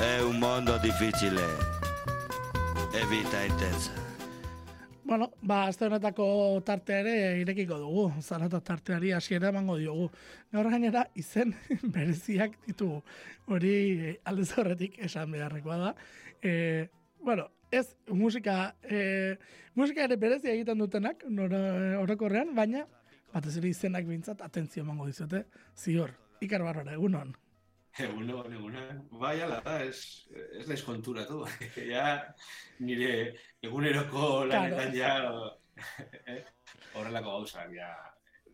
È un mondo difficile e vita intensa. Bueno, ba, azte honetako tarte ere irekiko dugu, zarata tarteari hasiera emango diogu. Gaur gainera izen bereziak ditugu. Hori eh, aldez horretik esan beharrekoa da. E, bueno, ez musika, e, musika ere berezi egiten dutenak, nora orokorrean, baina batez ere izenak bintzat atentzio emango dizute, zior, ikar barrora, egunon. Egunon, egunon. Bai, ala da, ez, ez naiz konturatu. ja, nire eguneroko lanetan ja eh, horrelako gauzak, ja,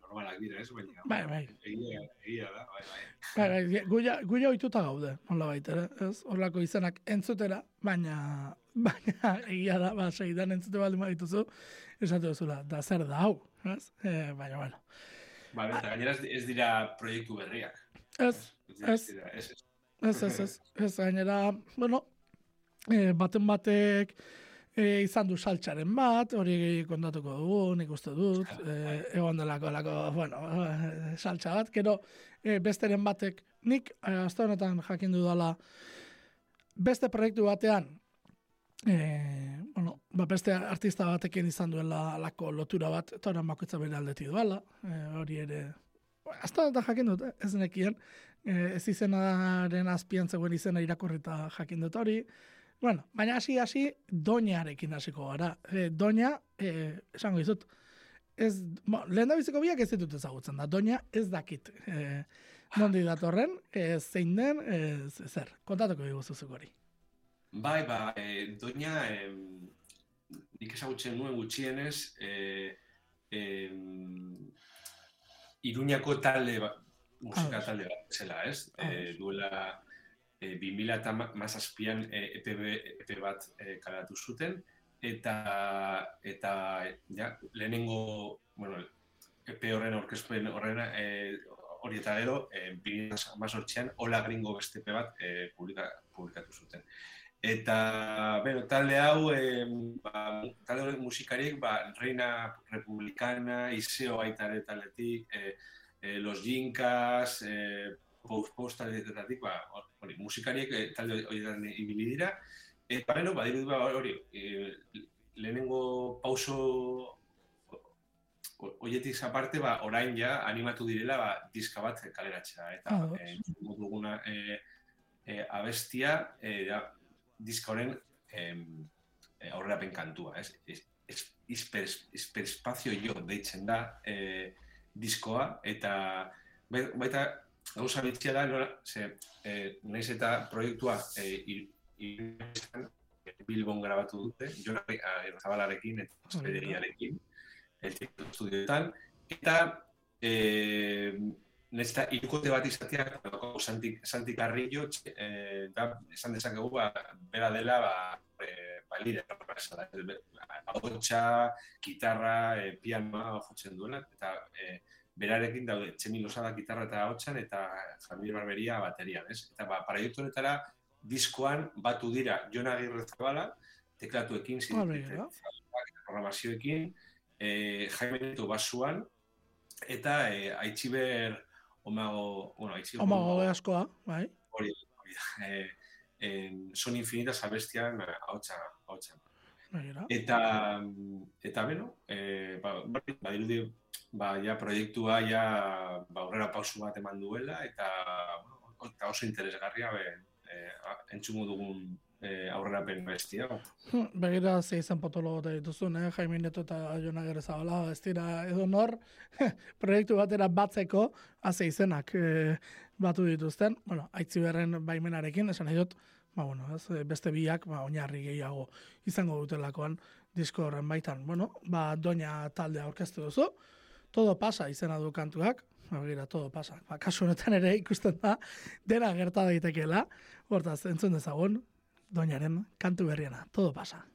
normalak dira, ez? Baina, Bai, bai. Egia, egia da, bai, bai. Bai, bai, guia, guia oituta gaude, hola baita, ere, ez? Horlako izenak entzutera, baina, baina egia da, ba, segidan entzute baldin badituzu, esate duzula, da zer da hau, ez? E, baina, bueno. Bai, eta gainera ez, ez dira proiektu berriak. Ez, ez, ez, ez. ez, ez, gainera, bueno, e, baten batek e, izan du saltxaren bat, hori kontatuko dugu, nik uste dut, e, egon delako, lako, bueno, saltxa bat, gero e, besteren batek, nik, azte honetan jakin dudala, beste proiektu batean, e, bueno, ba, beste artista batekin izan duela lako lotura bat, eta orain bakoitza bere aldeti duela, e, hori ere, Azta eta jakin dut, ez nekien, ez izenaren azpian zegoen izena irakurrita jakin dut hori. Bueno, baina hasi hasi doñarekin hasiko gara. E, doña, e, esango dizut, ez, bo, lehen da biziko biak ez ditut ezagutzen da. Doña ez dakit. E, nondi datorren, e, zein den, ez, zer, kontatuko dugu zuzuk hori. Bai, ba, e, doña, e, nik ezagutzen nuen gutxienez, e, e, Iruñako talde ba, musika talde bat zela, ez? E, duela e, 2000 eta mazazpian e, EP, EP bat e, kalatu zuten, eta, eta ja, lehenengo, bueno, EP horren orkespen horren e, hori eta gero, e, 2000 hola gringo beste EP bat e, publika, publikatu zuten. Eta, bueno, talde hau, e, ba, talde musikarik, ba, Reina Republicana, Iseo Aitare taletik, e, e, Los Jinkas, e, Post Post taldeetatik, ba, hori, musikariek e, talde horietan ibili dira. Eta, bueno, ba, diru, ba, hori, e, lehenengo pauso hoietik aparte, ba, orain ja animatu direla ba, diska bat kaleratzea. Eta, oh, e, duguna e, e, abestia, e, ja, diska horren em, aurrerapen kantua, ez? Es, es, hiperespazio jo deitzen da e, diskoa, eta baita gauza bitxia da, nora, ze, e, naiz eta proiektua e, Bilbon grabatu dute, Jon Zabalarekin eta Espederiarekin, el estudioetan, eta e, Nez eta irukote bat izatea, Santi, Santi Carrillo, eh, da, esan dezakegu, ba, bera dela, ba, e, ba, lire, ahotsa, gitarra, e, pianoa jotzen duela, eta e, berarekin daude, txemi losada gitarra eta ahotsan, eta Javier Barberia baterian, ez? Eta, ba, para honetara, diskoan batu dira Jon Agirre Zabala, teklatuekin, programazioekin, e, Jaime Neto basuan, eta e, Aitziber omago, bueno, aitzi. Omago askoa, bai. Hori, hori, eh, en son infinitas abestian ahotsa, ahotsa. Eta, eta beno, eh, ba, ba, dirudi, ba, ja, proiektua, ja, ba, aurrera pausu bat eman duela, eta, bueno, eta oso interesgarria, be, eh, entzungo dugun eh, aurrera pen bestia. Begira ze izan potolo eta dituzun, eh? Jaime Neto eta Jona Gerezabala, ez dira edo nor, proiektu batera batzeko, haze izenak eh, batu dituzten, bueno, aitzi berren baimenarekin, esan dut, ba, bueno, ez, beste biak, ba, oinarri gehiago izango dutelakoan disko horren baitan. Bueno, ba, doina taldea orkestu duzu, todo pasa izena du kantuak, Begira, todo pasa. Ba, kasu honetan ere ikusten da, dena gerta daitekeela, hortaz, entzun dezagun, doñaren kantu berriena. Todo pasa.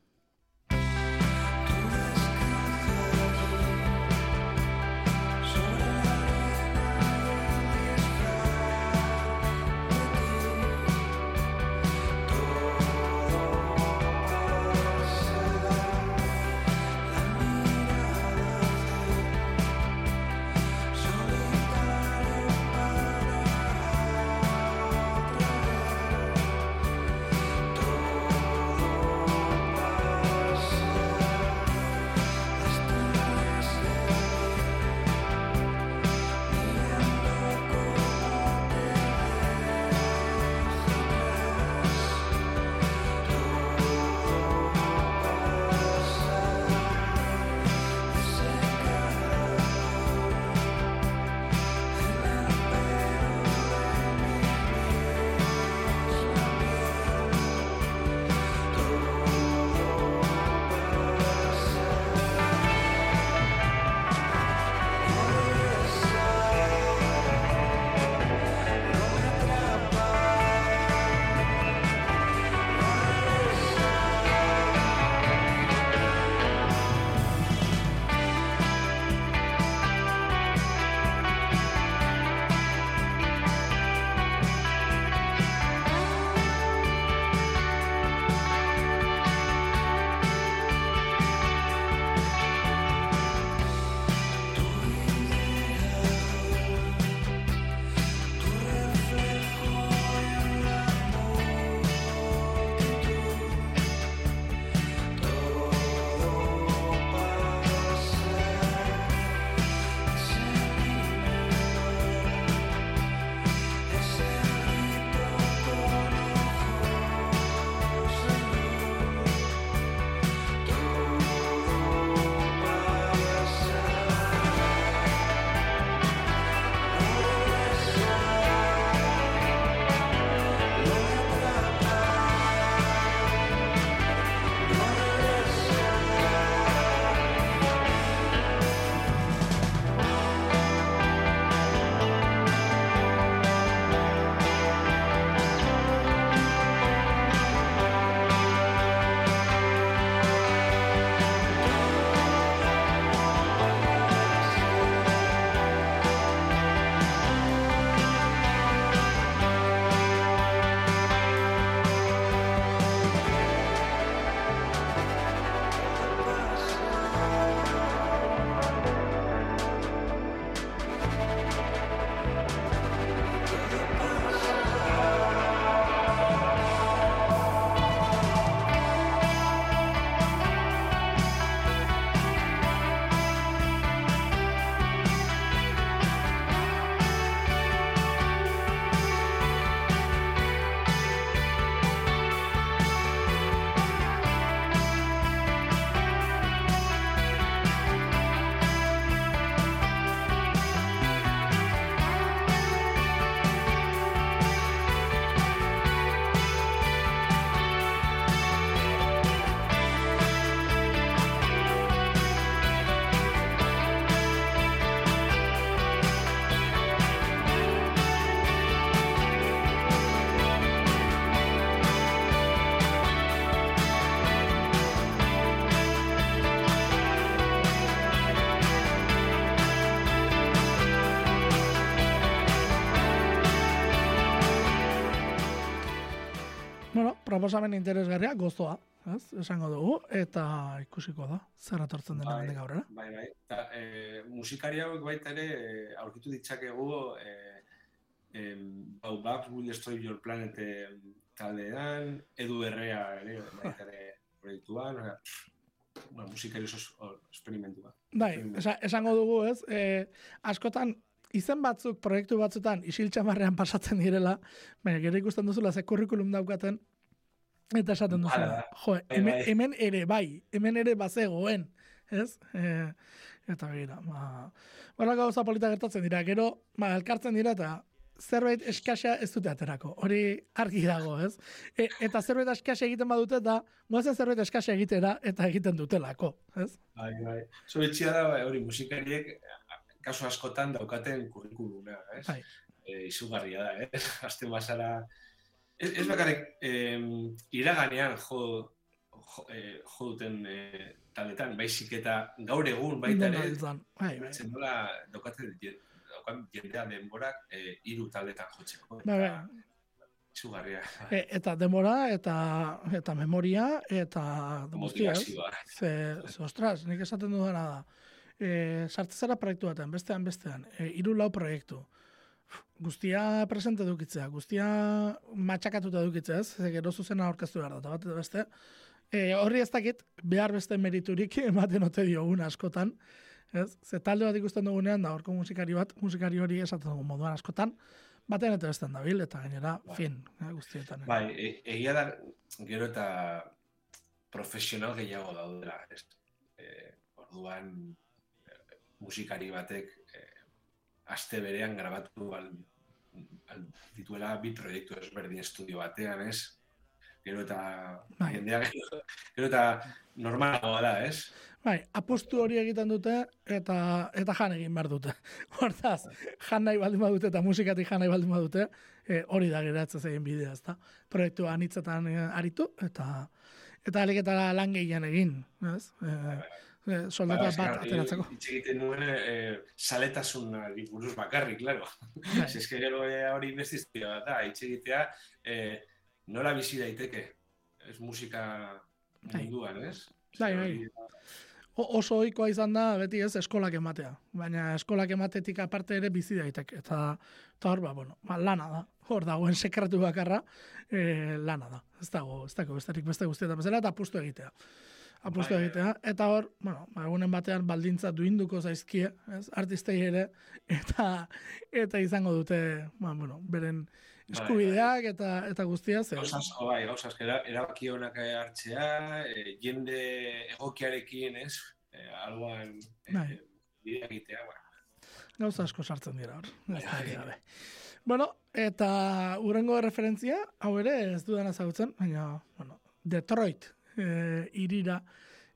Proposamen interesgarria, gozoa, ez? Esango dugu, eta ikusiko da, zer atortzen dena Bai. bai. aurrera. Bai, bai. Ta, e, musikari hauek baita ere e, aurkitu ditzakegu e, em, Bau Babs Will Destroy Your Planet em, taldean, Edu Errea ere baita ere proiektuan, bueno, musikari oso esperimentua. Bai, esa, esango dugu, ez? E, askotan, izen batzuk, proiektu batzutan, isiltxamarrean pasatzen direla, baina gero ikusten duzula, ze kurrikulum daukaten, eta esaten da. jo, Bai, hemen, bai. hemen ere bai, hemen ere bazegoen, ez? E, eta begira, ba, horrela gauza polita gertatzen dira, gero, ba, elkartzen dira, eta zerbait eskasa ez dute aterako. Hori argi dago, ez? E, eta zerbait eskasa egiten badute, eta goazen zerbait eskasa egitera, eta egiten dutelako, ez? Bai, bai. Zo etxia da, bai, hori musikariek kasu askotan daukaten kurrikuluna, ez? Bai. E, izugarria da, ez? Azten bazara... Ez, ez bakarrik, em, iraganean jo, jo, eh, jo duten eh, taldetan, baizik eta gaur egun baita ere. Bai, bai. zen nola daukaten je- daukan jendea denborak eh, hiru taldetan jotzeko. Eta bai. Izugarria. E, eta demora, eta eta memoria, eta guztia, ez? Motivazioa. Ze, ze, ostras, nik esaten dudana da. E, sartze zara proiektu batean, bestean, bestean, e, iru lau proiektu. Guztia presente dukitzea, guztia matxakatuta dukitzea, ez? Ze gero zuzena aurkeztu behar da, bat beste. E, horri ez dakit, behar beste meriturik ematen ote diogun askotan, ez? Ze talde bat ikusten dugunean, da horko musikari bat, musikari hori esaten dugu moduan askotan, baten eta bestean dabil, eta gainera, Bai. fin, eh, guztietan. Bai, e, egia da gero eta profesional gehiago daudela, ez? E, orduan e, musikari batek e, aste berean grabatu al, al, dituela bi proiektu ezberdin estudio batean, ez? Gero eta Bai. jendea gero, gero eta normalagoa da, ez? Bai, apustu hori egiten dute eta eta jan egin behar dute. Hortaz, jan nahi baldin badute eta musikatik jan nahi baldin badute, e, hori da geratzen egin bidea, ezta. Proiektu anitzetan e, aritu eta eta alik eta lan gehien egin, ez? E, e, soldata Ba, bat ateratzeko. Hitz egiten nuen e, saletasunari buruz bakarrik, claro. Bai. Si eske gero eh, hori bat da, hitz egitea eh, nola bizi daiteke ez musika Bai. munduan, ez? Bai, bai. Oso ohikoa izan da beti ez eskolak ematea. Baina eskolak ematetik aparte ere bizi daiteke. Eta, eta hor, ba, bueno, ba, lana da. Hor dagoen sekretu bakarra, e, lana da. Ez dago, ez dago besterik beste guztietan bezala, eta apustu egitea. Apustu Bai, bai, egitea. Eta hor, bueno, egunen batean baldintza duinduko zaizkie, ez, artistei ere, eta eta izango dute, ba, bueno, beren eskubideak eta eta guztia ze. Gauza asko bai, gauza asko era, erabaki onak hartzea, eh, jende egokiarekin, ez? Algoan eh, Bai. bidea egitea, bueno. Gauza asko sartzen dira hor. Bai. Bueno, eta urrengo referentzia, hau ere ez dudan ezagutzen, baina, bueno, Detroit e, irira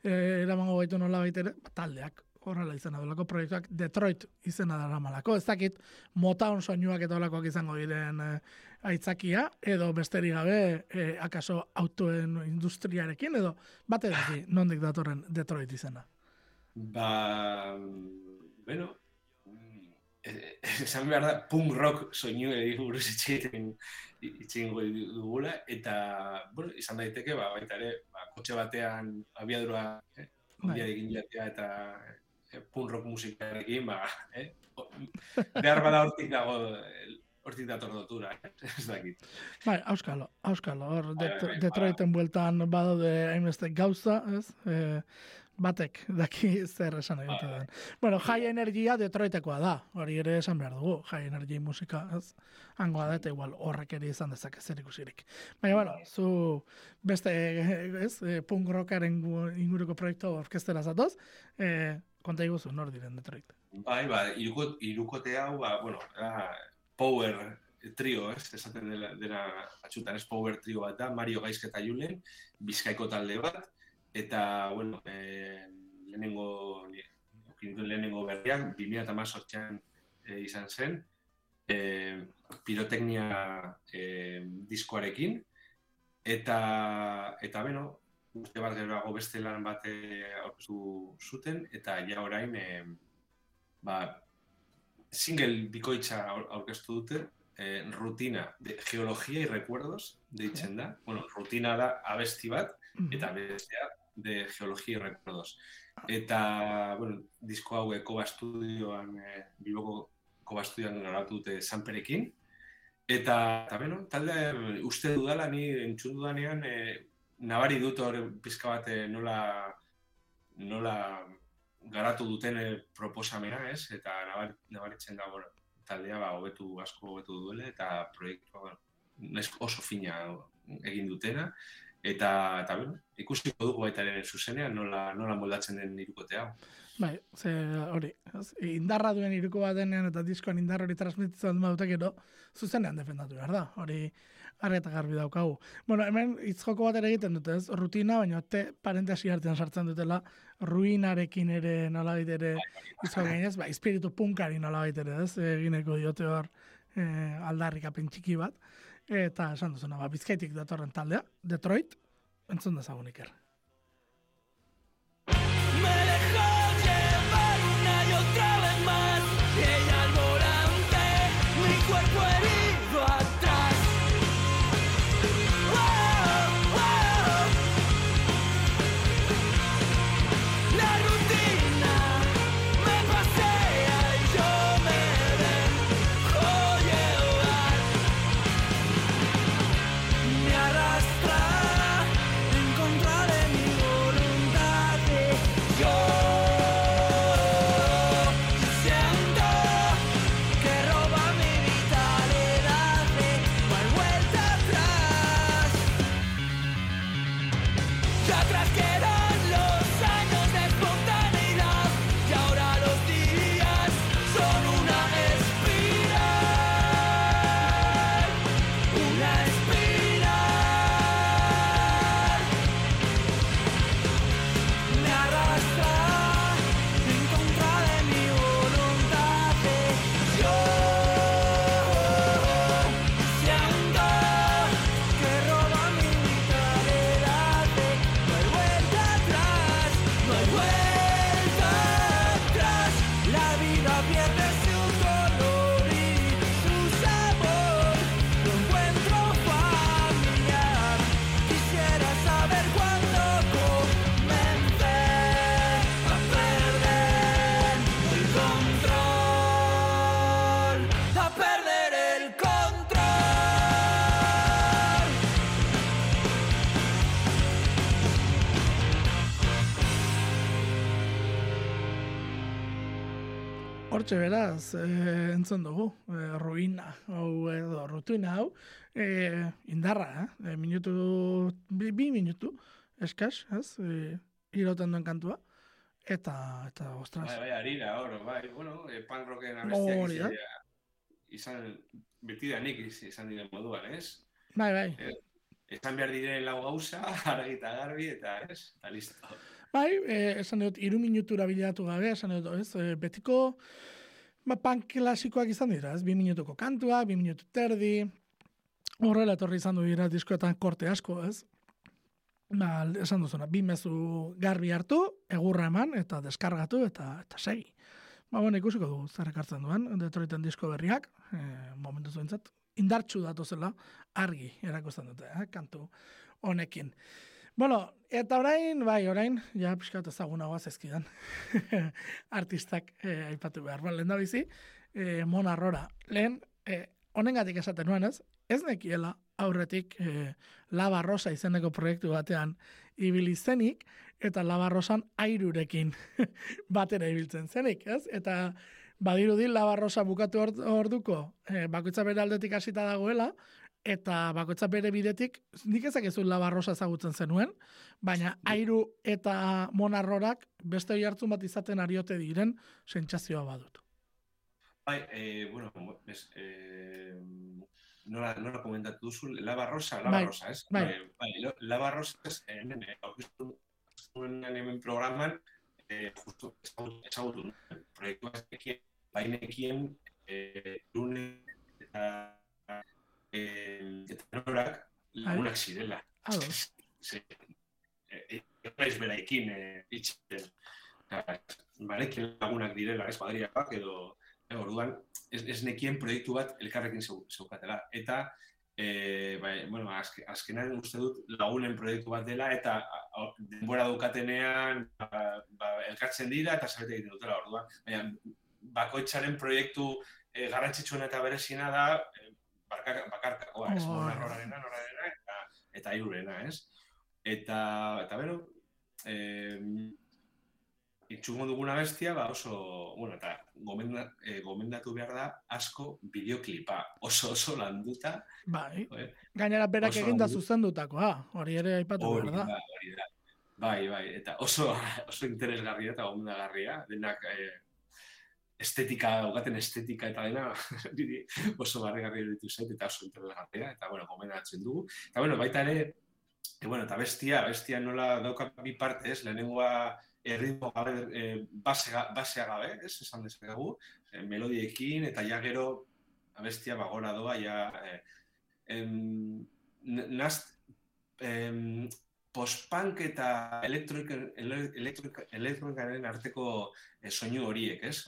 e, eramango gaitu nola baitere, taldeak, horrela izena delako proiektuak Detroit izena dara malako. Ez dakit Motown soinuak eta olakoak izango diren e, aitzakia, edo besterik gabe e, akaso autoen industriarekin, edo bate daki nondik datorren Detroit izena. Ba, bueno, mm, eh, esan behar da, punk rock soinu buruz itxeiten itxeingo dugula, eta, bueno, izan daiteke, ba, baita ere, ba, kotxe batean abiadura, eh, Bai. egin jatea eta eh, punk rock musikarekin, ba, eh, behar bada hortik dago, eh, hortik dator dotura, eh, ez dakit. Bai, auskalo, auskalo, hor Bai, bai, bai, Detroiten bueltan badaude hainbeste gauza, ez? E, batek daki zer esan Bai, den. Bueno, high energia Detroitekoa da, hori ere esan behar dugu, high energy musika, ez? Hangoa da eta igual horrek ere izan dezake zer ikusirik. Baina, bueno, zu beste, ez, e, punk rockaren gu- inguruko proiektu orkestera zatoz, e, konta iguzu, nor diren Detroit. Bai, ba, iruko, irukote hau, ba, bueno, da, power trio, ez, esaten dela, dena atxutan, ez power trio bat da, Mario Gaizka eta Julen, bizkaiko talde bat, eta, bueno, e, lehenengo, lehenengo berriak, 2018an e, izan zen, e, piroteknia e, diskoarekin, eta, eta, beno, urte bat geroago beste lan bat eh, aurkeztu zuten, eta ja orain, e, ba, single bikoitza aur- aurkeztu dute, eh, rutina de geologia y recuerdos deitzen da. Bueno, rutina da abesti bat, eta bestea de geologia y recuerdos. Eta, bueno, disko hau Koba Studioan, eh, Bilboko Koba Studioan grabatu dute Sanperekin. Eta, eta bueno, talde uste dudala, ni entzun dudanean, eh, nabari dut hor pizka bat eh, nola, nola garatu duten eh, proposamena, ez? Eta nabaritzen da, bueno, taldea ba, hobetu asko hobetu duele, eta proiektua bueno, oso fina egin dutena. Eta, eta bueno, ikusiko dugu baita ere zuzenean nola, nola moldatzen den irukote hau. Bai, ze hori, indarra duen iruko bat denean eta diskoan indar hori transmititzen dut dute gero, zuzenean defendatu behar da, hori argi eta garbi daukagu. Bueno, hemen itzjoko bat ere egiten dute, ez? Rutina, baina te parentesi hartzen sartzen dutela, ruinarekin ere nola ere izko gainez, ba, espiritu punkari nola ere, ez? Egineko diote hor eh, aldarrik txiki bat. Eta esan duzuna, ba, bizkaitik datorren taldea, Detroit, entzun dezagun iker. Hortxe beraz, e, entzun dugu, e, ruina, hau edo, rutina hau, e, indarra, eh? E, minutu, bi, bi minutu, eskas, ez, e, iroten duen kantua, eta, eta, ostras. Bai, bai, harira, hor, bai, bueno, e, punk rocken abestiak izan, izan, beti da nik izan diren moduan, ez? Bai, bai. E, esan behar diren lau gauza, argita garbi, eta ez, eta listo. Bai, eh, esan dut, iru minutura bilatu gabe, esan dut, ez, eh, betiko, ba, pan klasikoak izan dira, ez, bi minutuko kantua, bi minutu terdi, horrela etorri izan du dira diskoetan korte asko, ez, ba, esan duzuna, bi mezu garbi hartu, egurra eman, eta deskargatu, eta eta segi. Ba, bueno, ikusiko du, zer ekartzen duen, detoriten disko berriak, e, momentu zuentzat, indartxu datu zela, argi erakusten dute, eh, kantu honekin. Bueno, eta orain, bai, orain, ja, pixkat ezagunagoa zezkidan. Artistak eh, aipatu behar. Bueno, lehen da bizi, eh, Mona Rora. Lehen, eh, honengatik esaten nuen ez, ez nekiela aurretik eh, Lava Rosa izeneko proiektu batean ibili zenik, eta Lava Rosan airurekin batera ibiltzen zenik, ez? Eta badirudi Lava Rosa bukatu orduko, eh, bakoitza bere aldetik hasita dagoela, eta bakoitza bere bidetik, nik ezak ez labarrosa ezagutzen zenuen, baina airu eta monarrorak beste hartzun bat izaten ariote diren sentsazioa badut. Bai, eh, bueno, es, eh, nola, nola komentatu duzu, laba rosa, laba bai, ez? Bai, bai, bai laba rosa, ez, hemen, hemen programan, eh, justu, ezagutu, proiektua ez bainekien, eh, lune, eta eh, eta norak lagunak zirela. Ados. Sí. Eh, ez beraikin eh, itxen. Barekin lagunak direla, ez badriak edo orduan, ez, ez nekien proiektu bat elkarrekin zeukatela. Eta, e, bai, bueno, azke, azkenan uste dut lagunen proiektu bat dela, eta denbora dukatenean ba, ba, elkartzen dira eta zabete egiten dutela, orduan. Baina, bakoitzaren proiektu e, garrantzitsuena eta berezina da, bakarkakoa, ez, oh, norarena, norarena, eta, eta irurena, ez? Eta, eta bero, eh, itxungo duguna bestia, ba oso, bueno, eta gomenda, e, gomendatu behar da asko bideoklipa, oso oso landuta. Bai, gainera berak eginda zuzendutakoa, hori ere aipatu behar da. Hori da, Bai, bai, eta oso, oso interesgarria eta gomendagarria, denak e, estetika, ugaten estetika eta dena, oso barregarria ditu zait, eta oso interesgarria, eta bueno, gomendatzen dugu. Eta bueno, baita ere, e, bueno, eta bestia, bestia nola dauka bi partez, lehenengoa erritmo gabe, e, basea gabe, ez, esan dezakegu, e, melodiekin, eta ja gero, abestia bagora doa, ja, e, em, nazt, em, post-punk eta elektronikaren arteko e, soinu horiek, ez?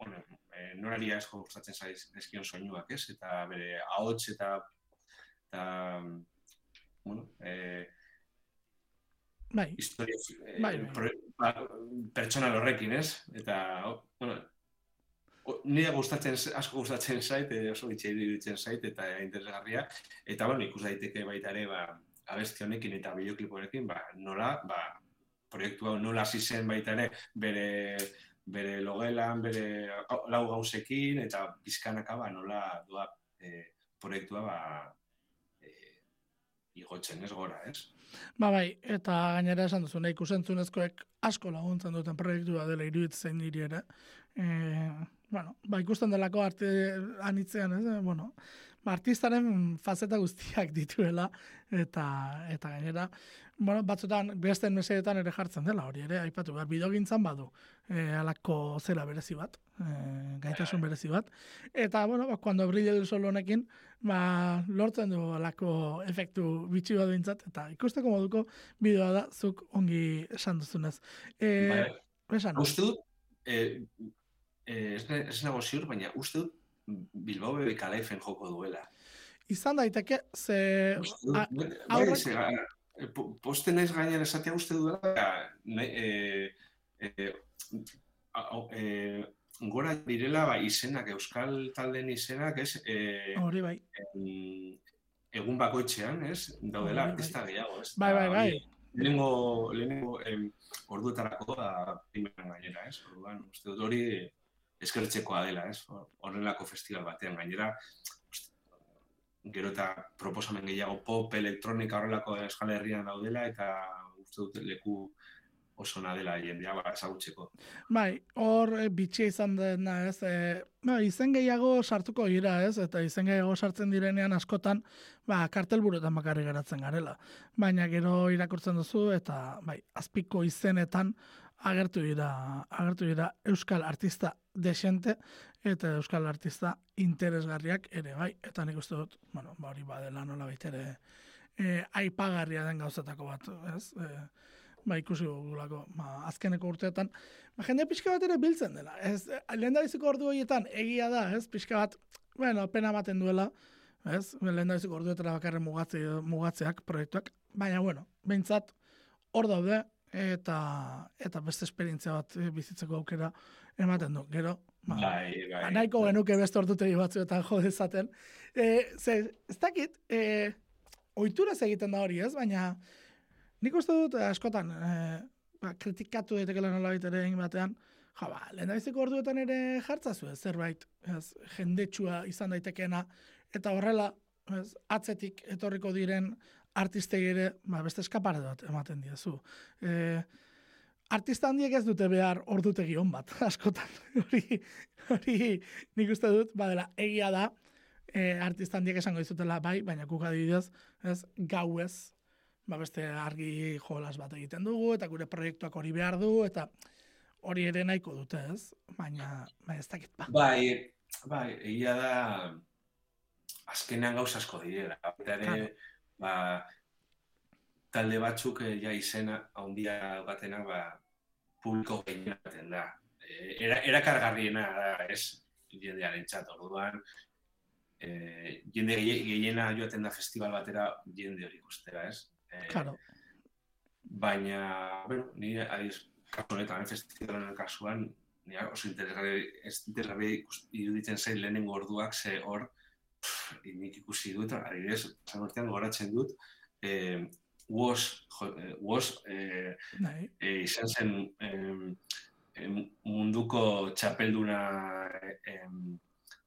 Bueno, e, norari asko gustatzen zaiz eskion soinuak, ez? Eta bere ahots eta, eta bueno, e, bai. historia, e, bai, bai ba, pertsona horrekin, ez? Eta, bueno, nire gustatzen, asko gustatzen zait, oso bitxe iruditzen zait, eta interesgarria. Eta, bueno, ikus daiteke baita ere, ba, abesti honekin eta bideokliporekin, ba, nola, ba, proiektu hau nola hasi zen baita ere, bere, bere logelan, bere lau gauzekin, eta pizkanaka, ba, nola doa e, proiektua, ba, e, igotzen ez gora, ez? Ba bai, eta gainera esan duzu, nahi ikusentzunezkoek asko laguntzen duten proiektua dela iruditzen niri ere. E, bueno, ba, ikusten delako arte anitzean, ez? Bueno, artistaren fazeta guztiak dituela, eta, eta gainera, bueno, batzutan beste mesedetan ere jartzen dela hori ere, aipatu, behar bidogintzan badu, e, alako zera berezi bat, e, gaitasun berezi bat, eta, bueno, ba, cuando brille el sol honekin, ba, lortzen du alako efektu bitxi bat bintzat, eta ikusteko moduko bideoa da, zuk ongi esan duzunez. E, bai. esan. Uste dut, e, e, ez nago ziur, baina uste dut Bilbao bebe kalaifen joko duela. Izan daiteke, ze... Bai, aurrek... Eh, poste naiz gainean esatea uste duela, e, e, e, gora direla ba, izenak, euskal talden izenak, ez? E, Hori bai. egun bakoitzean, ez? Daudela, ez da gehiago, ez? Bai, bai, bai. Lehenengo, lehenengo orduetarako da primeran gainera, ez? Orduan, uste dut hori eskertzekoa dela, ez? Horrelako festival batean gainera, gero eta proposamen gehiago pop, elektronika horrelako eskala herrian daudela, eta uste dut leku oso dela jendea ba, esagutzeko. Bai, hor e, bitxia izan dena ez, e, ba, izen gehiago sartuko gira ez, eta izen gehiago sartzen direnean askotan, ba, kartel buruetan bakarri geratzen garela. Baina gero irakurtzen duzu, eta bai, azpiko izenetan agertu dira, agertu dira euskal artista desente, eta euskal artista interesgarriak ere bai, eta nik uste dut, bueno, ba hori badela nola baitere e, aipagarria den gauzatako bat, ez? E, ba ikusi gulako, ba, azkeneko urteetan, ba, jende pixka bat ere biltzen dela, ez? Lehen da ordu horietan egia da, ez? Pixka bat, bueno, pena baten duela, ez? Lehen da ordu horietan bakarren mugatze, mugatzeak, proiektuak, baina, bueno, behintzat, hor daude, eta eta beste esperientzia bat bizitzeko aukera ematen du. Gero, Ba, bai, bai. Ba, nahiko genuke beste ordutegi batzuetan jo dezaten. E, ze, ez dakit, e, oitura egiten da hori ez, baina nik uste dut askotan e, ba, kritikatu daitekela nola ere egin batean, ja, ba, lehen orduetan ere jartzazu ez, zerbait, ez, jendetsua izan daitekena, eta horrela, ez, atzetik etorriko diren artistegi ere, ba, beste eskapare dut ematen diazu. E, artista handiek ez dute behar ordutegi on bat, askotan. Hori, hori nik uste dut, badela, egia da, e, artista handiek esango dizutela bai, baina kuka adibidez, ez, gau ez, ba beste argi jolas bat egiten dugu, eta gure proiektuak hori behar du, eta hori ere nahiko dute, ez? Baina, bai, ez dakit, ba. Bai, bai, egia da, azkenean gauz asko direla. Claro. Ba, talde batzuk eh, ja izena handia batenak ba publiko gehienaten da. Eh, era erakargarriena da, ez? jendearen txat, orduan, e, jende gehiena joaten da festival batera jende hori ikustera, ez? E, claro. Baina, bueno, ni adiz, kasu honetan, festivalen kasuan, ni oso interesgarri iruditzen zain lehenengo orduak, ze hor, nik ikusi dut, adibidez, zan urtean goratzen dut, eh, was, eh, was eh, bai. eh, izan zen eh, munduko txapelduna eh,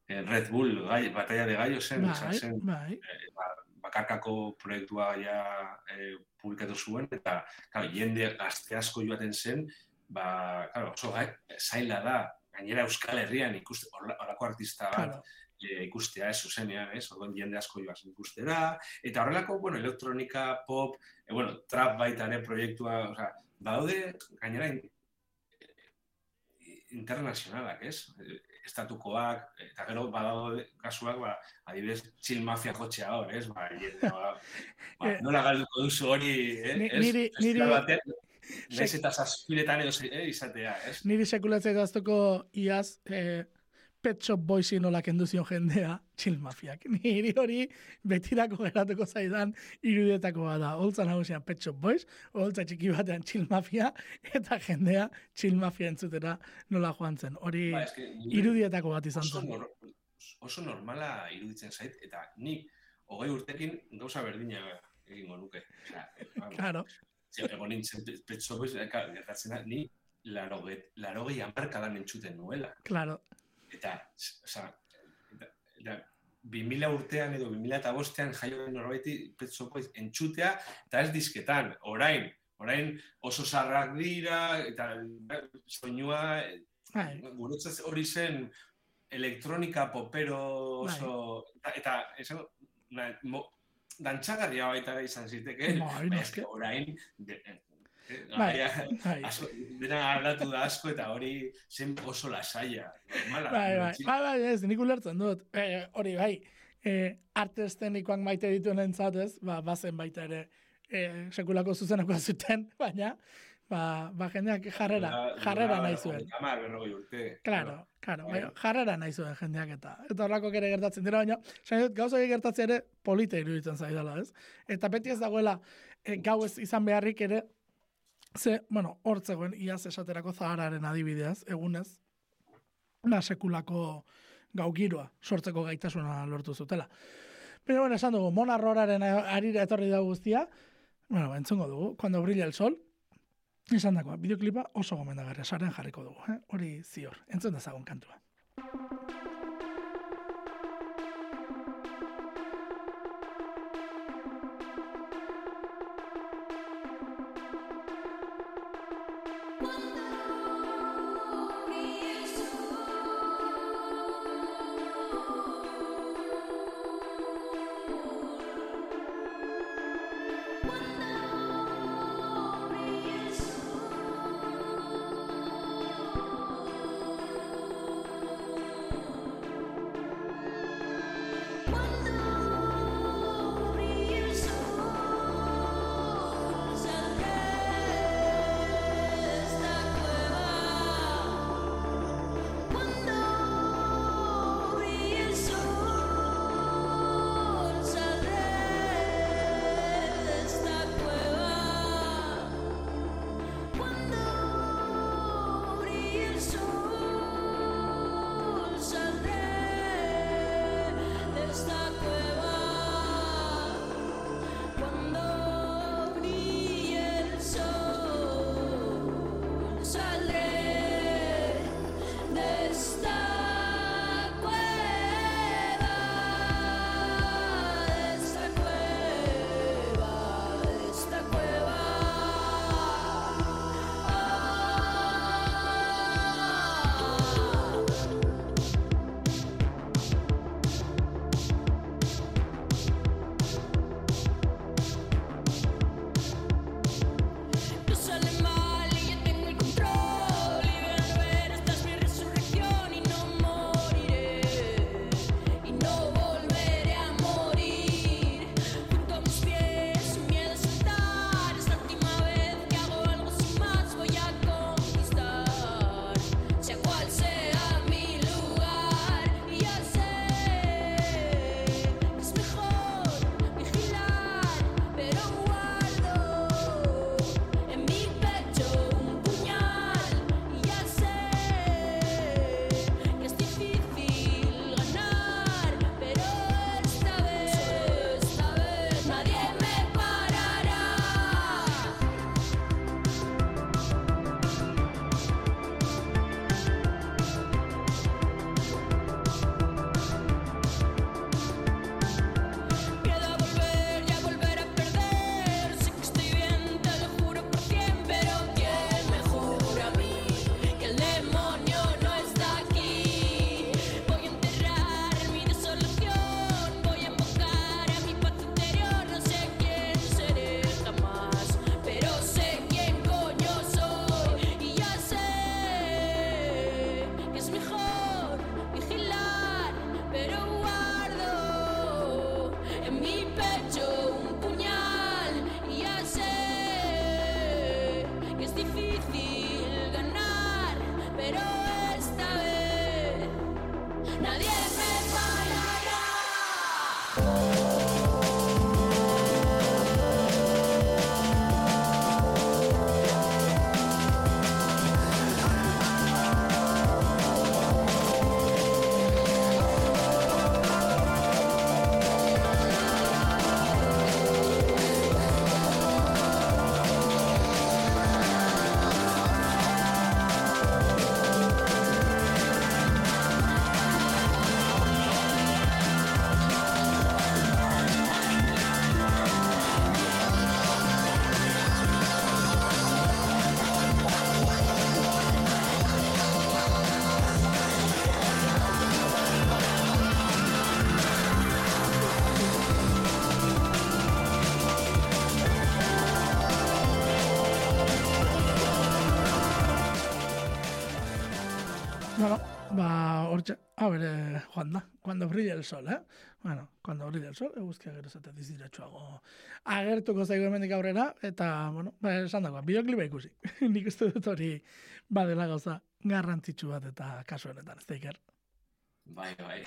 Red Bull gai, batalla de gallo zen, bai, zen bai. eh, ba, bakarkako proiektua ja eh, publikatu zuen, eta claro, jende gazte asko joaten zen, ba, claro, oso gai, zaila da, gainera Euskal Herrian ikuste, horako artista bat, claro e, ikustea, ez, zuzenean, ez, orduan jende asko joaz ikustera, eta horrelako, bueno, elektronika, pop, e, bueno, trap baita ere proiektua, o sea, badaude, gainera, internazionalak, ez? Estatukoak, eta gero badaude kasuak, ba, adibidez, chill mafia jotxea hor, ez? Ba, jende, ba, ba, nola galduko duzu hori, eh? Niri, niri, Naiz eta edo eh, izatea, ez? Niri sekulatzea gaztoko iaz, eh, Pet Shop Boysi nola kendu zion jendea, chill mafiak. Niri hori betirako geratuko zaidan irudietako da. Holtza nagusian Pet Shop Boys, holtza txiki batean chill mafia, eta jendea chill mafia entzutera nola joan zen. Hori ba, irudietako bat izan zen. Oso, oso normala iruditzen zait, eta ni hogei urtekin gauza berdina egingo nuke. Osea, claro. Ego nintzen Pet Shop Boys, gertatzen ni larogei amarkadan entzuten nuela. Claro eta, oza, eta, eta, 2000 urtean edo 2000 eta bostean jaio den norbaiti petzoko entxutea, eta ez dizketan, orain, orain oso zarrak dira, eta soinua, bai. guretzat hori zen elektronika popero oso, bai. eta, eta na, mo, dantxagarria baita izan ziteke, bai, orain, Bai, bai. Dena aldatu da asko eta hori zen oso lasaia. Mala, bai, bai, bai, bai, ez, nik ulertzen dut. E, hori, bai, e, arte estenikoak maite dituen entzatez, ba, bazen baita ere e, sekulako zuzenako zuten, baina, ba, ba jendeak jarrera, jarrera nahi zuen. Amar, berrogei urte. Claro, claro, bai, jarrera nahi zuen jendeak eta. Eta horrako ere gertatzen dira, baina, zain dut, gauza gertatzen ere polite iruditzen zaidala, ez? Eta beti ez dagoela, e, gau ez izan beharrik ere, Ze, bueno, hortzegoen, iaz esaterako zahararen adibideaz, egunez, na sekulako gau giroa, sortzeko gaitasuna lortu zutela. Pero bueno, esan dugu, mona roraren arira etorri da guztia, bueno, entzungo dugu, cuando brilla el sol, esan dagoa, videoklipa oso gomendagarria, saren jarriko dugu, eh? hori zior, entzun dezagun kantua. Hortxe, hau ere, joan da, cuando brilla el sol, eh? Bueno, cuando brilla el sol, eguzkia gero zate diziratxoago agertuko zaigu hemendik aurrera, eta, bueno, ba, esan dagoa, bideoklipa ikusi. Nik uste dut hori badela gauza garrantzitsu bat eta kasu honetan, ez da iker. Bai, bai.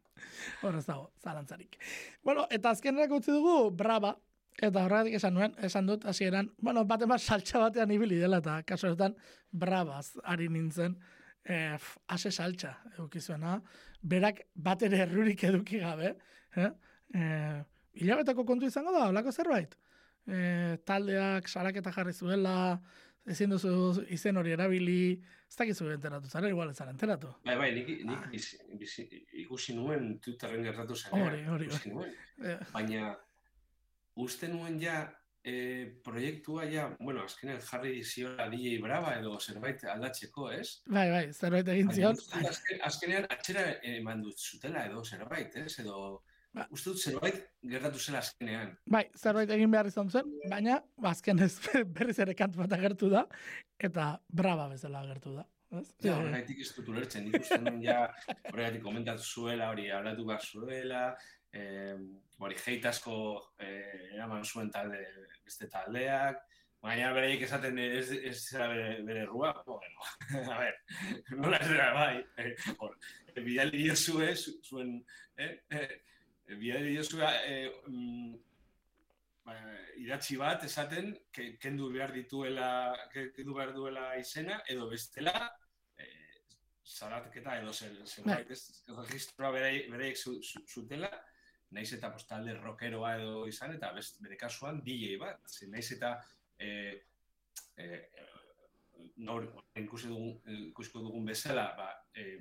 Horrez dago, zalantzarik. Bueno, eta azkenerak utzi dugu, braba, eta horregatik esan nuen, esan dut, hasieran, bueno, bat bat saltxa batean ibili dela, eta kasu honetan, brabaz, ari nintzen, eh, ase saltza eukizuena, berak bat ere errurik eduki gabe, eh? Eh, hilabetako kontu izango da, holako zerbait. Eh, taldeak salaketa jarri zuela, ezin duzu izen hori erabili, ez dakizu enteratu zara, igual ez zara enteratu. Bai, bai, nik, nik ah. iz, iz, ikusi nuen Twitterren gertatu zen. Hori, hori. Eh. Baina, uste nuen ja, e, proiektua ja, bueno, azkenean jarri ziola DJ Brava edo zerbait aldatzeko, ez? Bai, bai, zerbait egin zion. Azken, azkenean atxera eman dut zutela edo zerbait, ez? Edo, ba. uste dut zerbait gertatu zela azkenean. Bai, zerbait egin behar izan zen, baina ba, azken ez berriz ere kantu bat agertu da, eta Brava bezala agertu da. Ja, horregatik ez dut ulertzen, nik uste nuen ja, horregatik komentatu zuela, hori hablatu behar zuela, eh, hori heitasko eh, eraman zuen talde beste taldeak, baina bereik esaten ez, ez zera bere, bere rua, bueno, a ver, nola ez dira, bai, eh, hor, eh, bidali diozue, zuen, eh, eh, bidali diozue, eh, mm, ba, idatzi bat esaten, ke, kendu behar dituela, kendu behar duela izena, edo bestela, eh, zaratketa edo zer, zer, bai. ez, registroa bereik zutela, naiz eta postalde rockeroa edo izan, eta best, bere kasuan DJ bat. Zer, naiz eta e, e, nor, ikusi dugun, ikusiko dugun bezala, ba, e,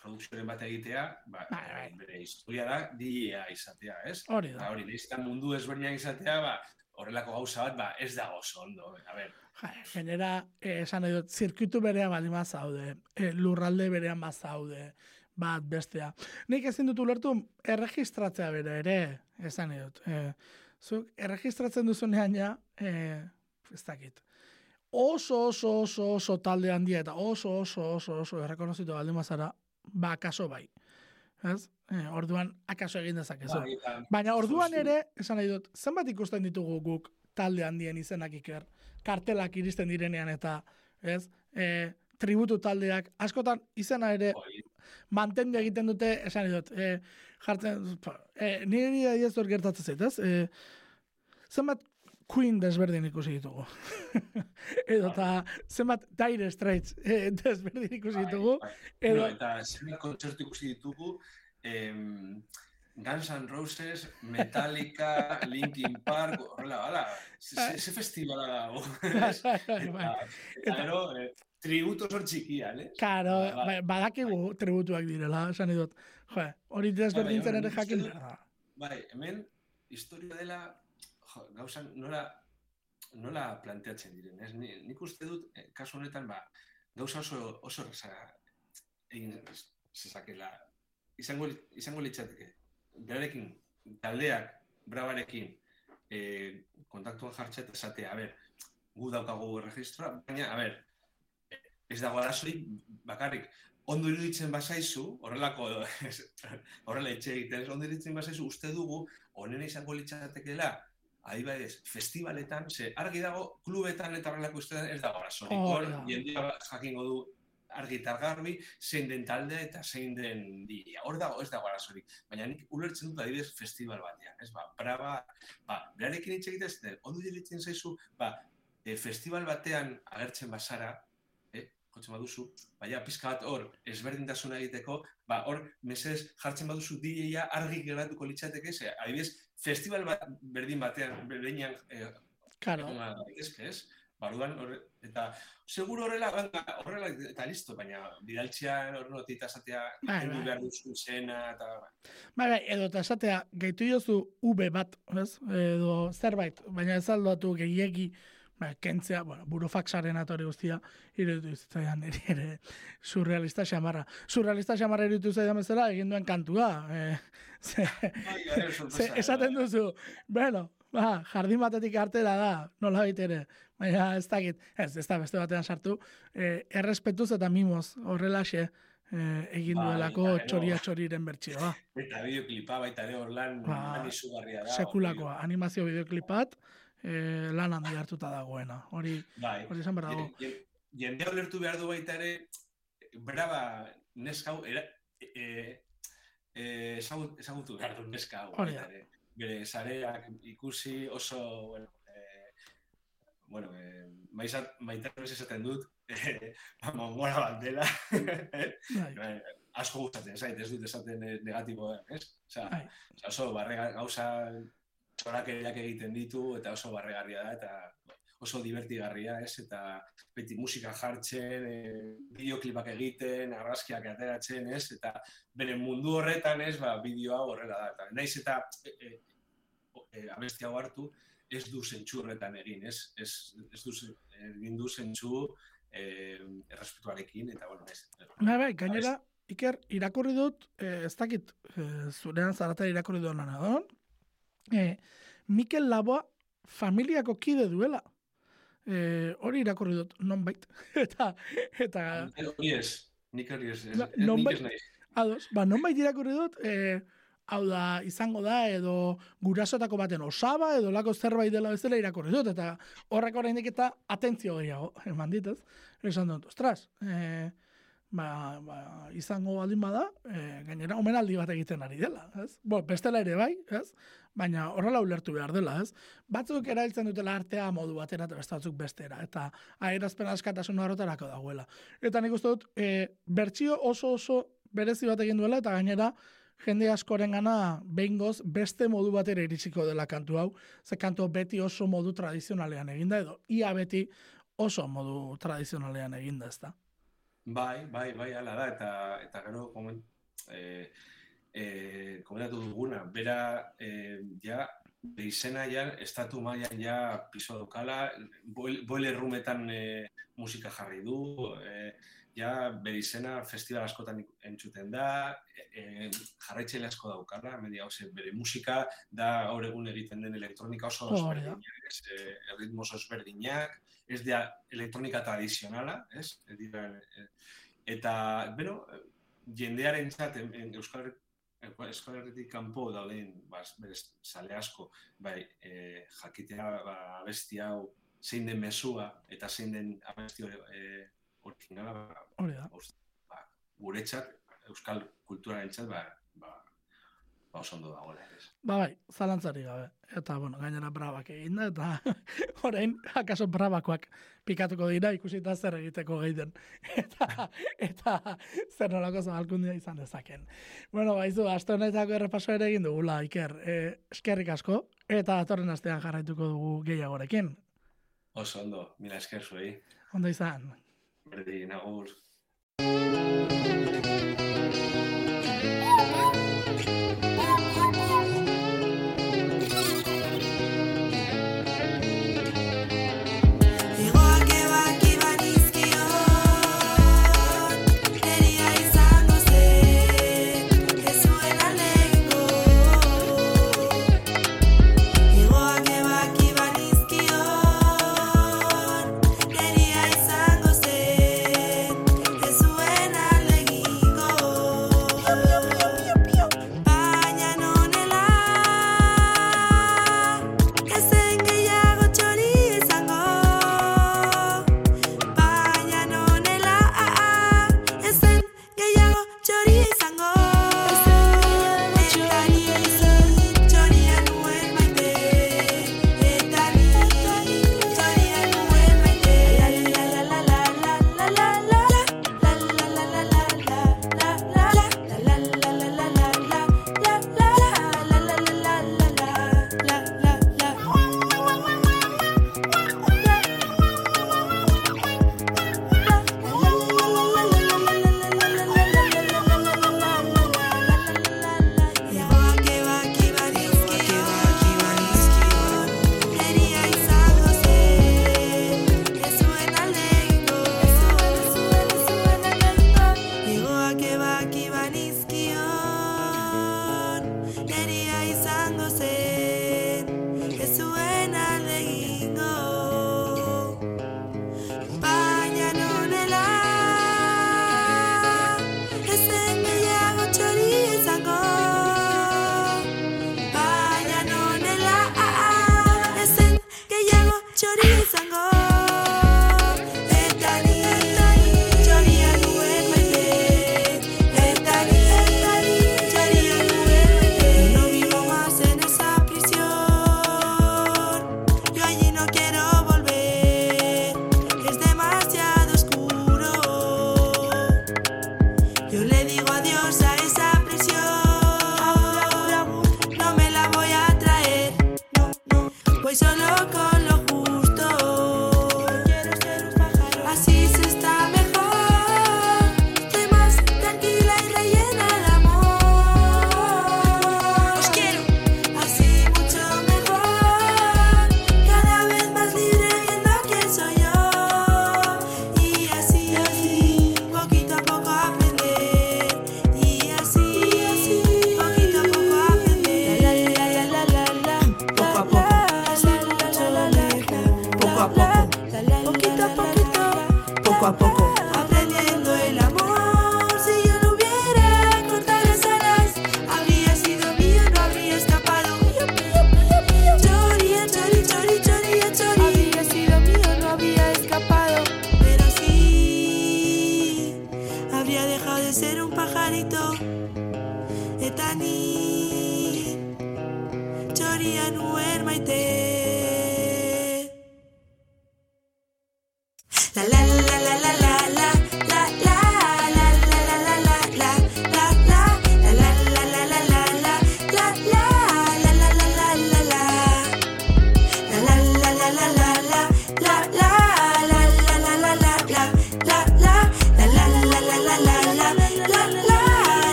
produkzioaren bat egitea, ba, bai, bai. bere historia da DJ-a izatea, ez? Hori da. Hori, eta mundu ezberdinak izatea, ba, horrelako gauza bat, ba, ez da oso ondo. A ber. Ja, genera, eh, nahi dut, zirkuitu berean bali mazaude, eh, lurralde berean bazaude, bat bestea. Nik ezin dut ulertu erregistratzea bere ere, esan dut. E, zuk erregistratzen duzunean ja, e, ez dakit. Oso, oso, oso, oso talde handia eta oso, oso, oso, oso errekonozitu baldin mazara, ba, akaso bai. Ez? E, orduan, akaso egin dezakezu. Bai, Baina orduan ere, esan nahi dut, zenbat ikusten ditugu guk talde handien izenak iker, kartelak iristen direnean eta, ez? E, tributu taldeak, askotan izena ere mantendu egiten dute, esan dut, e, jartzen, e, nire ez dut gertatzen zait, ez? E, zenbat Queen desberdin ikusi ditugu. edo eta zenbat Dire Straits e, desberdin ikusi bai, ditugu. Bai. Edo... No, eta zenbat kontzertu ikusi ditugu, em, Guns N' Roses, Metallica, Linkin Park, horrela, bala, ze festivala dago. Bai, eta, gero, eh, tributos hor txikian, eh? Karo, ba, ba. badakigu tributuak direla, esan idut. Jo, hori desberdintzen ere jakin. Bai, hemen, historia dela, jo, gauzan, nola, nola planteatzen diren, ez? Nik uste dut, eh, kasu honetan, ba, gauza oso, oso resa, egin zezakela, izango, izango litzateke, berarekin, taldeak, brabarekin, eh, kontaktuan jartxet esatea, a ber, gu daukagu registroa, baina, a ber, ez dago arazoi bakarrik ondo iruditzen bazaizu, horrelako horrela etxe egiten, ondo iruditzen bazaizu uste dugu onena izango litzatekeela adibadez, festivaletan, ze argi dago klubetan eta horrelako uste ez dago arazoi. Oh, Hor, jendia jakingo du argi garbi, zein den talde eta zein den dira. Hor dago, ez dago arazorik. Baina nik ulertzen dut adibidez festival batean. Ez ba, braba, ba, berarekin hitz egitez, ondo iruditzen zaizu, ba, e, festival batean agertzen bazara, jotzen baduzu, baina pizka bat hor, ezberdintasuna egiteko, ba, hor, mesez, jartzen baduzu DJ-a argi geratuko litzateke, ze, adibidez, festival bat berdin batean, berdinean, eh, claro. ezke, ez? Barudan, eta seguro horrela, horrela, eta listo, baina bidaltzean hor notita esatea, bai, bai. behar duzu zena, eta... Bai, bai, edo eta esatea, gehitu jozu V bat, ez? Edo zerbait, baina ez aldatu gehiegi, ba, kentzea, bueno, burofaxaren atori guztia, iruditu izaidan ere, ere surrealista xamarra. Surrealista xamarra iruditu izaidan bezala, egin duen kantua. Eh, ze, ze, esaten duzu, bueno, ba, jardin batetik artera da, nola ere. Baina ez dakit, ez, ez da beste batean sartu, eh, errespetuz eta mimoz, horrelaxe eh, egin Bai, duelako gero- txoria txoriren bertsioa. Eta bideoklipa baita ere lan, Ba, da. Sekulakoa, animazio bideoklipat, eh, lan handi hartuta dagoena. Hori, Bai. hori esan behar dago. Jen- jen- Jendea ulertu behar du baita ere, braba neska hau, era, e, e, ezagutu behar du neska hau. Hori baita da. ere. Bere zareak ikusi oso, bueno, e, bueno, e, maizat, maite esaten dut, e, mongora bat dela, Bai, Bai, asko gustatzen zait, ez dut esaten eh, negatibo, ez? Osea, bai. oso barrega gauza txorakeriak egiten ditu eta oso barregarria da eta oso divertigarria, ez? Eta beti musika jartzen, e, bideoklipak egiten, argazkiak ateratzen, ez? Eta bere mundu horretan, ez? Ba, bideo hau horrela da. Eta naiz eta e, e, e, abesti hau hartu, ez du zentsu horretan egin, ez? Ez, ez du egin du zentsu e, errespetuarekin, eta bueno, ez. Bai, bai, gainera, Iker, irakurri dut, eh, ez dakit, eh, zurean zarata irakurri duen anadon, eh, Mikel Laboa familiako kide duela. Eh, hori irakurri dut, nonbait. eta, eta, Hori ez, nik hori ez, Ba, nonbait- ados, ba, nonbait irakurri dut, eh, hau da, izango da, edo gurasotako baten osaba, edo lako zerbait dela bezala irakurri dut, eta horrek oraindik eta atentzio gehiago, eman dit, ez? Esan dut, ostras, eh, ba, ba, izango baldin bada, eh, gainera omenaldi bat egiten ari dela, ez? Bo, bestela ere bai, ez? Baina horrela ulertu behar dela, ez? Batzuk erabiltzen dutela artea modu batera eta beste batzuk bestera, eta aerazpen askatasun horretarako dagoela. Eta nik uste dut, e, bertsio oso oso berezi bat egin duela, eta gainera, jende askoren gana behingoz beste modu batera iritsiko dela kantu hau, ze kantu beti oso modu tradizionalean eginda, edo ia beti oso modu tradizionalean eginda, ez da. Bai, bai, bai, ala da, eta, eta gero, komen, eh, eh, komentatu duguna, bera, eh, ja, izena ja, estatu mailan ja piso dukala, boil- boiler roometan eh, musika jarri du, eh, ja, bere izena festival askotan entzuten da, eh, jarraitzaile asko daukala, media, ose, bere musika da gaur egun egiten den elektronika oso da. ezberdinak, ez, ritmo oso ezberdinak, ez da elektronika tradizionala, ez? Ez dira, eh, eta, bero, jendearen txat, Euskal Herri- Euskal Herritik kanpo dauden, bas, berez, sale asko, bai, eh, jakitea, ba, abesti hau, zein den mesua, eta zein den abesti hori, ba, Hori da. ba, guretzat, euskal kulturaren txat, ba, ba, ba oso ondo dagoela. Ba bai, zalantzari gabe. Eta, bueno, gainera brabak egin da, eta orain, akaso brabakoak pikatuko dira ikusita zer egiteko gehi den. Eta, eta zer nolako zabalkundia izan dezaken. Bueno, baizu, aste honetako errepaso ere egin dugula, Iker. E, eskerrik asko, eta atorren astean jarraituko dugu gehiagorekin. Oso ondo, mila esker zuei, Ondo izan. Ready, now old.